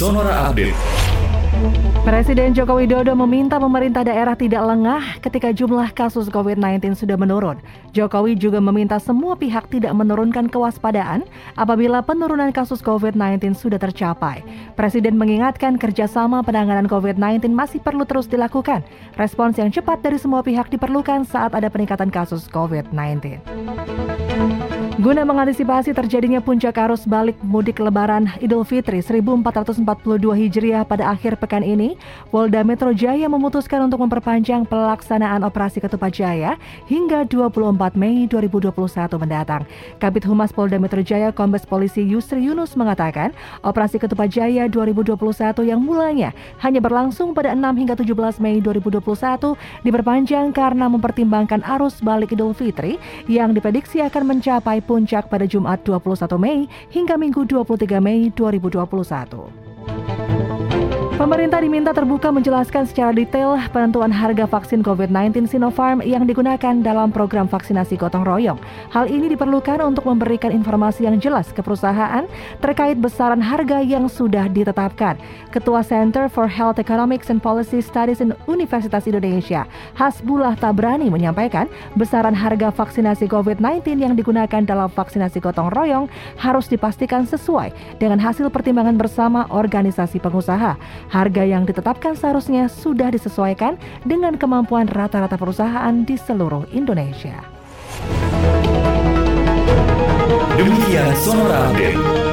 Sonora Update. Presiden Joko Widodo meminta pemerintah daerah tidak lengah ketika jumlah kasus COVID-19 sudah menurun. Jokowi juga meminta semua pihak tidak menurunkan kewaspadaan apabila penurunan kasus COVID-19 sudah tercapai. Presiden mengingatkan kerjasama penanganan COVID-19 masih perlu terus dilakukan. Respons yang cepat dari semua pihak diperlukan saat ada peningkatan kasus COVID-19. Guna mengantisipasi terjadinya puncak arus balik mudik lebaran Idul Fitri 1442 Hijriah pada akhir pekan ini, Polda Metro Jaya memutuskan untuk memperpanjang pelaksanaan operasi Ketupat Jaya hingga 24 Mei 2021 mendatang. Kabit Humas Polda Metro Jaya Kombes Polisi Yusri Yunus mengatakan, operasi Ketupat Jaya 2021 yang mulanya hanya berlangsung pada 6 hingga 17 Mei 2021 diperpanjang karena mempertimbangkan arus balik Idul Fitri yang diprediksi akan mencapai puncak pada Jumat 21 Mei hingga Minggu 23 Mei 2021. Pemerintah diminta terbuka menjelaskan secara detail penentuan harga vaksin COVID-19 Sinopharm yang digunakan dalam program vaksinasi gotong royong. Hal ini diperlukan untuk memberikan informasi yang jelas ke perusahaan terkait besaran harga yang sudah ditetapkan. Ketua Center for Health Economics and Policy Studies in Universitas Indonesia, Hasbullah Tabrani menyampaikan besaran harga vaksinasi COVID-19 yang digunakan dalam vaksinasi gotong royong harus dipastikan sesuai dengan hasil pertimbangan bersama organisasi pengusaha. Harga yang ditetapkan seharusnya sudah disesuaikan dengan kemampuan rata-rata perusahaan di seluruh Indonesia. Demikian Sonora Update.